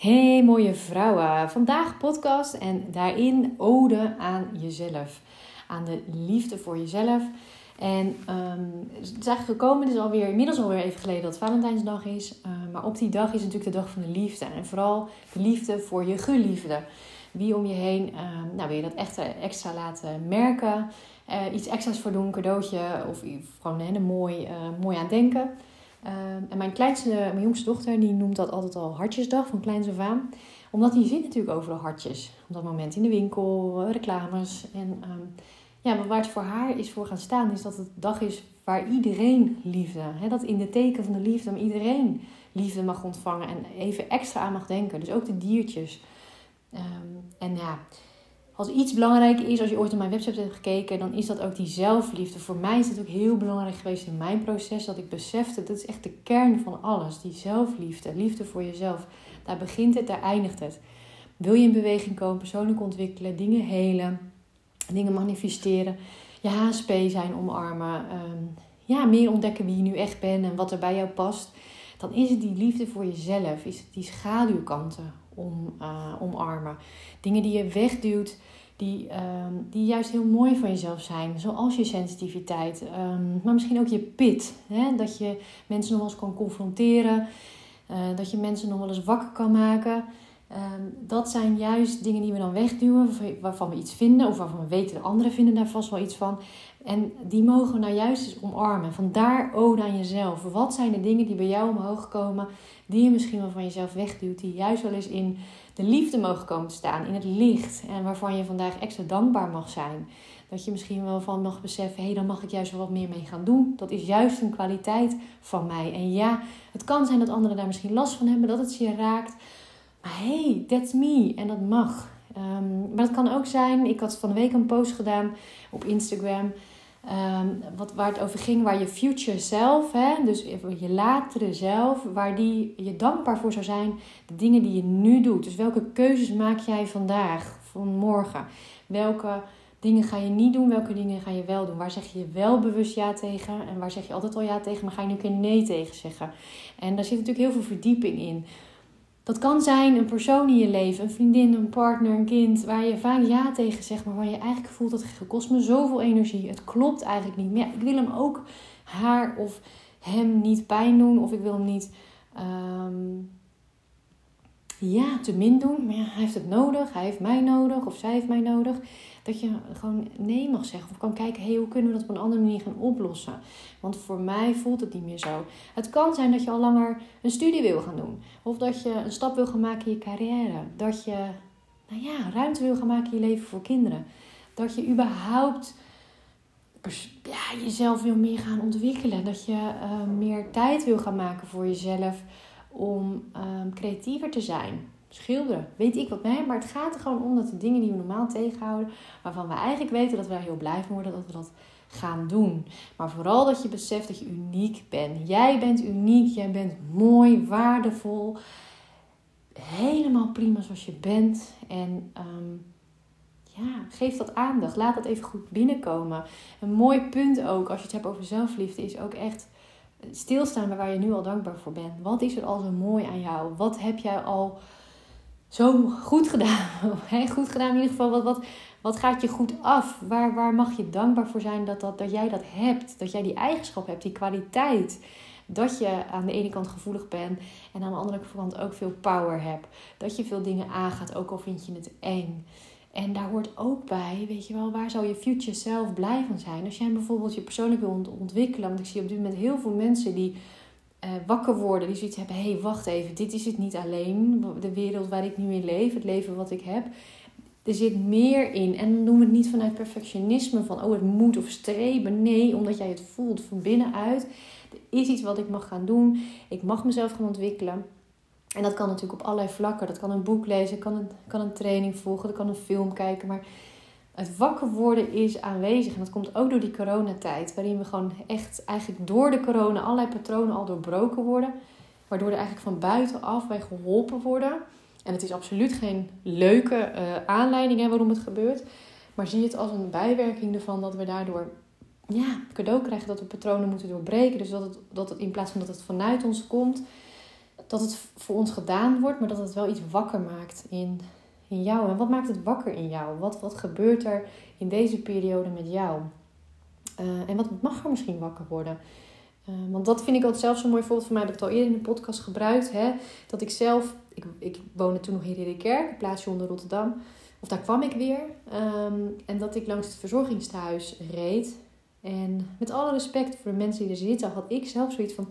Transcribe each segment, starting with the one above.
Hey mooie vrouwen, vandaag podcast en daarin ode aan jezelf. Aan de liefde voor jezelf. En um, het is eigenlijk gekomen, het is alweer, inmiddels alweer even geleden dat Valentijnsdag is. Uh, maar op die dag is natuurlijk de dag van de liefde. En vooral de liefde voor je geliefde. Wie om je heen, uh, nou wil je dat echt extra laten merken. Uh, iets extra's voor doen, cadeautje of gewoon een mooi, mooi aan denken. Ehm, en mijn kleinste, mijn jongste dochter, die noemt dat altijd al hartjesdag van kleins af aan. Omdat die ziet natuurlijk overal hartjes. Op dat moment in de winkel, eh, reclames. En um, ja, maar waar het voor haar is voor gaan staan, is dat het dag is waar iedereen liefde, hè, dat in de teken van de liefde, iedereen liefde mag ontvangen en even extra aan mag denken. Dus ook de diertjes. Um, en ja, als iets belangrijk is, als je ooit op mijn website hebt gekeken, dan is dat ook die zelfliefde. Voor mij is het ook heel belangrijk geweest in mijn proces dat ik besefte, dat is echt de kern van alles. Die zelfliefde, liefde voor jezelf. Daar begint het, daar eindigt het. Wil je in beweging komen, persoonlijk ontwikkelen, dingen helen, dingen manifesteren, je HSP zijn omarmen, ehm, ja, meer ontdekken wie je nu echt bent en wat er bij jou past, dan is het die liefde voor jezelf, is het die schaduwkanten om, uh, omarmen. Dingen die je wegduwt, die, um, die juist heel mooi van jezelf zijn. Zoals je sensitiviteit, um, maar misschien ook je pit. Hè? Dat je mensen nog wel eens kan confronteren, uh, dat je mensen nog wel eens wakker kan maken. Um, dat zijn juist dingen die we dan wegduwen, waarvan we iets vinden, of waarvan we weten de anderen vinden daar vast wel iets van. En die mogen we nou juist eens omarmen. Vandaar ode aan jezelf. Wat zijn de dingen die bij jou omhoog komen, die je misschien wel van jezelf wegduwt, die juist wel eens in de liefde mogen komen te staan, in het licht. En waarvan je vandaag extra dankbaar mag zijn. Dat je misschien wel van mag beseffen, hé, hey, dan mag ik juist wel wat meer mee gaan doen. Dat is juist een kwaliteit van mij. En ja, het kan zijn dat anderen daar misschien last van hebben, dat het je raakt. Hey, that's me. En dat mag. Um, maar het kan ook zijn, ik had van de week een post gedaan op Instagram. Um, wat, waar het over ging, waar je future zelf, hè, dus je latere zelf, waar die je dankbaar voor zou zijn, de dingen die je nu doet. Dus welke keuzes maak jij vandaag, van morgen? Welke dingen ga je niet doen, welke dingen ga je wel doen? Waar zeg je wel bewust ja tegen en waar zeg je altijd al ja tegen, maar ga je nu een keer nee tegen zeggen? En daar zit natuurlijk heel veel verdieping in. Dat kan zijn een persoon in je leven, een vriendin, een partner, een kind, waar je vaak ja tegen zegt, maar waar je eigenlijk voelt dat het kost me zoveel energie. Het klopt eigenlijk niet. Maar ja, ik wil hem ook haar of hem niet pijn doen, of ik wil hem niet um, ja, te min doen. Maar hij heeft het nodig, hij heeft mij nodig, of zij heeft mij nodig. Dat je gewoon nee mag zeggen. Of kan kijken, hey, hoe kunnen we dat op een andere manier gaan oplossen? Want voor mij voelt het niet meer zo. Het kan zijn dat je al langer een studie wil gaan doen. Of dat je een stap wil gaan maken in je carrière. Dat je nou ja, ruimte wil gaan maken in je leven voor kinderen. Dat je überhaupt ja, jezelf wil meer gaan ontwikkelen. Dat je uh, meer tijd wil gaan maken voor jezelf om um, creatiever te zijn schilderen, weet ik wat meer. Maar het gaat er gewoon om dat de dingen die we normaal tegenhouden, waarvan we eigenlijk weten dat we daar heel blij van worden, dat we dat gaan doen. Maar vooral dat je beseft dat je uniek bent. Jij bent uniek, jij bent mooi, waardevol. Helemaal prima zoals je bent. En um, ja, geef dat aandacht. Laat dat even goed binnenkomen. Een mooi punt ook, als je het hebt over zelfliefde, is ook echt stilstaan bij waar je nu al dankbaar voor bent. Wat is er al zo mooi aan jou? Wat heb jij al zo goed gedaan. goed gedaan in ieder geval. Wat, wat, wat gaat je goed af? Waar, waar mag je dankbaar voor zijn dat, dat, dat jij dat hebt? Dat jij die eigenschap hebt, die kwaliteit. Dat je aan de ene kant gevoelig bent en aan de andere kant ook veel power hebt. Dat je veel dingen aangaat, ook al vind je het eng. En daar hoort ook bij, weet je wel, waar zou je future zelf blij van zijn? Als jij bijvoorbeeld je persoonlijk wil ontwikkelen. Want ik zie op dit moment heel veel mensen die uh, wakker worden, die zoiets hebben: hé, hey, wacht even, dit is het niet alleen. De wereld waar ik nu in leef, het leven wat ik heb. Er zit meer in. En noem het niet vanuit perfectionisme, van oh, het moet of streven. Nee, omdat jij het voelt van binnenuit. Er is iets wat ik mag gaan doen. Ik mag mezelf gaan ontwikkelen. En dat kan natuurlijk op allerlei vlakken. Dat kan een boek lezen, kan een, kan een training volgen, dat kan een film kijken. Maar het wakker worden is aanwezig. En dat komt ook door die coronatijd. Waarin we gewoon echt eigenlijk door de corona allerlei patronen al doorbroken worden. Waardoor er eigenlijk van buitenaf wij geholpen worden. En het is absoluut geen leuke uh, aanleiding hè, waarom het gebeurt. Maar zie het als een bijwerking ervan dat we daardoor ja, cadeau krijgen dat we patronen moeten doorbreken. Dus dat het, dat het in plaats van dat het vanuit ons komt, dat het voor ons gedaan wordt, maar dat het wel iets wakker maakt in, in jou. En wat maakt het wakker in jou? Wat, wat gebeurt er in deze periode met jou? Uh, en wat mag er misschien wakker worden? Uh, want dat vind ik altijd zelf zo'n mooi voorbeeld. Voor mij heb ik het al eerder in de podcast gebruikt. Hè? Dat ik zelf, ik, ik woonde toen nog in Ridderkerk, een plaatsje onder Rotterdam. Of daar kwam ik weer. Um, en dat ik langs het verzorgingstehuis reed. En met alle respect voor de mensen die er zitten, had ik zelf zoiets van: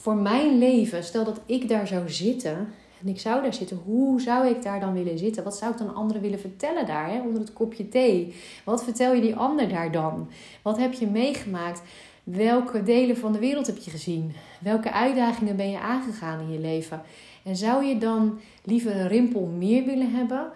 voor mijn leven, stel dat ik daar zou zitten en ik zou daar zitten, hoe zou ik daar dan willen zitten? Wat zou ik dan anderen willen vertellen daar, hè, onder het kopje thee? Wat vertel je die ander daar dan? Wat heb je meegemaakt? Welke delen van de wereld heb je gezien? Welke uitdagingen ben je aangegaan in je leven? En zou je dan liever een rimpel meer willen hebben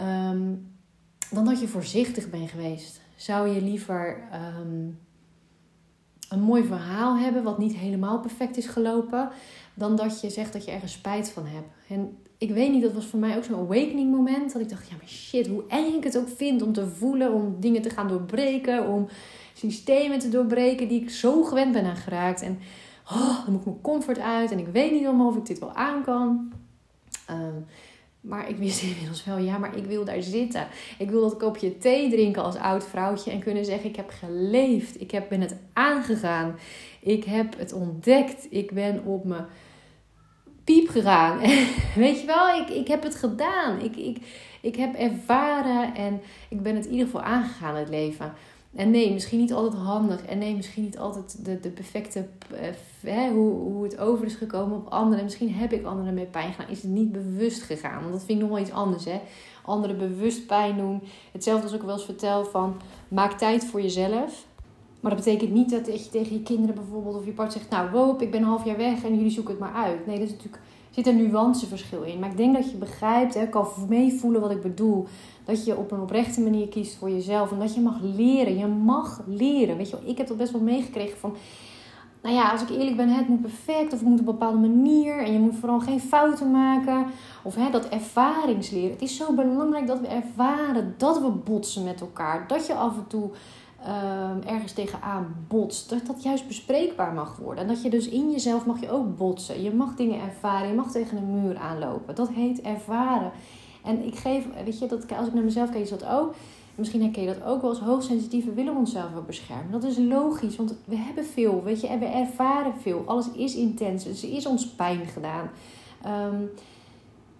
um, dan dat je voorzichtig bent geweest? Zou je liever um, een mooi verhaal hebben wat niet helemaal perfect is gelopen, dan dat je zegt dat je ergens spijt van hebt? En ik weet niet, dat was voor mij ook zo'n awakening moment. Dat ik dacht, ja maar shit, hoe eng ik het ook vind om te voelen, om dingen te gaan doorbreken, om systemen te doorbreken die ik zo gewend ben aan geraakt. En oh, dan moet ik mijn comfort uit en ik weet niet of ik dit wel aan kan. Um, maar ik wist inmiddels wel, ja, maar ik wil daar zitten. Ik wil dat kopje thee drinken als oud vrouwtje en kunnen zeggen: Ik heb geleefd. Ik heb, ben het aangegaan. Ik heb het ontdekt. Ik ben op mijn piep gegaan. Weet je wel, ik, ik heb het gedaan. Ik, ik, ik heb ervaren en ik ben het in ieder geval aangegaan, het leven. En nee, misschien niet altijd handig. En nee, misschien niet altijd de, de perfecte, uh, hè, hoe, hoe het over is gekomen op anderen. Misschien heb ik anderen met pijn gedaan. Is het niet bewust gegaan? Want dat vind ik nog wel iets anders, hè. Anderen bewust pijn doen. Hetzelfde als ik wel eens vertel van, maak tijd voor jezelf. Maar dat betekent niet dat je tegen je kinderen bijvoorbeeld of je partner zegt... Nou, woop, ik ben een half jaar weg en jullie zoeken het maar uit. Nee, dat is natuurlijk, zit een nuanceverschil in. Maar ik denk dat je begrijpt, hè, kan meevoelen wat ik bedoel. Dat je op een oprechte manier kiest voor jezelf. En dat je mag leren. Je mag leren. Weet je ik heb dat best wel meegekregen van... Nou ja, als ik eerlijk ben, het moet perfect of het moet op een bepaalde manier. En je moet vooral geen fouten maken. Of hè, dat ervaringsleren. Het is zo belangrijk dat we ervaren dat we botsen met elkaar. Dat je af en toe uh, ergens tegenaan botst. Dat dat juist bespreekbaar mag worden. En dat je dus in jezelf mag je ook botsen. Je mag dingen ervaren. Je mag tegen een muur aanlopen. Dat heet ervaren. En ik geef, weet je, dat, als ik naar mezelf kijk, is dat ook. Misschien herken je dat ook wel als hoogsensitieve willen we onszelf ook beschermen. Dat is logisch, want we hebben veel, weet je, en we ervaren veel. Alles is intens, dus er is ons pijn gedaan. Um,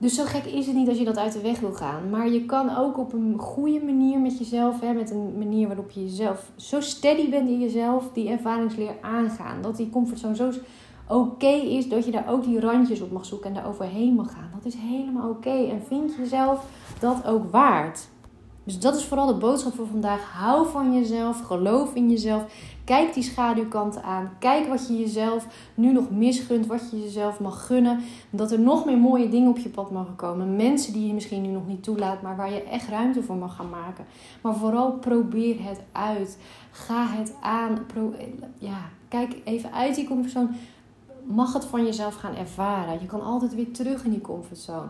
dus zo gek is het niet als je dat uit de weg wil gaan. Maar je kan ook op een goede manier met jezelf, hè, met een manier waarop je jezelf zo steady bent in jezelf, die ervaringsleer aangaan. Dat die comfortzone zo oké is dat je daar ook die randjes op mag zoeken en daar overheen mag gaan. Dat is helemaal oké. En vind jezelf dat ook waard. Dus dat is vooral de boodschap voor vandaag. Hou van jezelf, geloof in jezelf. Kijk die schaduwkanten aan. Kijk wat je jezelf nu nog misgunt, wat je jezelf mag gunnen. Dat er nog meer mooie dingen op je pad mogen komen. Mensen die je misschien nu nog niet toelaat, maar waar je echt ruimte voor mag gaan maken. Maar vooral probeer het uit. Ga het aan. ja, kijk even uit die comfortzone mag het van jezelf gaan ervaren. Je kan altijd weer terug in die comfortzone.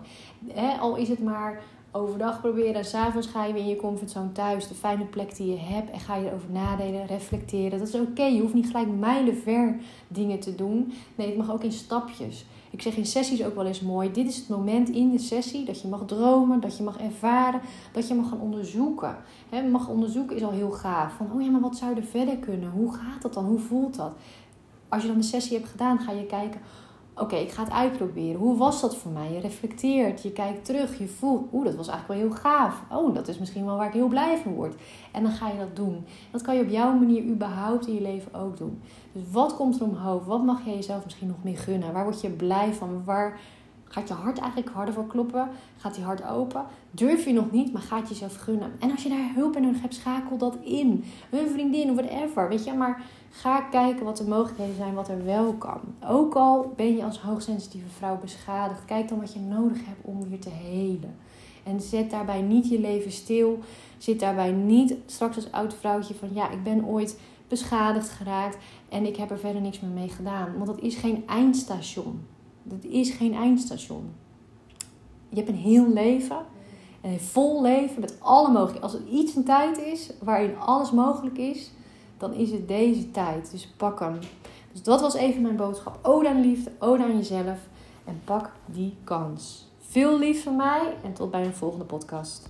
al is het maar overdag proberen. S'avonds ga je weer in je comfortzone thuis. De fijne plek die je hebt. En ga je erover nadenken, reflecteren. Dat is oké. Je hoeft niet gelijk mijlenver dingen te doen. Nee, het mag ook in stapjes. Ik zeg in sessies ook wel eens mooi. Dit is het moment in de sessie dat je mag dromen, dat je mag ervaren, dat je mag gaan onderzoeken. He, mag onderzoeken is al heel gaaf. Van, oh ja, maar wat zou er verder kunnen? Hoe gaat dat dan? Hoe voelt dat? Als je dan de sessie hebt gedaan, ga je kijken oké, ik ga het uitproberen. Hoe was dat voor mij? Je reflecteert, je kijkt terug, je voelt, oeh, dat was eigenlijk wel heel gaaf. Oh, dat is misschien wel waar ik heel blij van word. En dan ga je dat doen. Dat kan je op jouw manier überhaupt in je leven ook doen. Dus wat komt er omhoog? Wat mag je jezelf misschien nog meer gunnen? Waar word je blij van? Waar gaat je hart eigenlijk harder voor kloppen? Gaat die hart open? Durf je nog niet, maar gaat jezelf gunnen. En als je daar hulp in nodig hebt, schakel dat in. Een vriendin whatever, weet je, maar Ga kijken wat de mogelijkheden zijn, wat er wel kan. Ook al ben je als hoogsensitieve vrouw beschadigd, kijk dan wat je nodig hebt om weer te helen. En zet daarbij niet je leven stil. Zit daarbij niet straks als oud vrouwtje van ja, ik ben ooit beschadigd geraakt en ik heb er verder niks meer mee gedaan. Want dat is geen eindstation. Dat is geen eindstation. Je hebt een heel leven. Een vol leven met alle mogelijkheden. Als er iets een tijd is waarin alles mogelijk is, dan is het deze tijd. Dus pak hem. Dus dat was even mijn boodschap. Ode aan liefde, ode aan jezelf. en pak die kans. Veel lief van mij en tot bij een volgende podcast.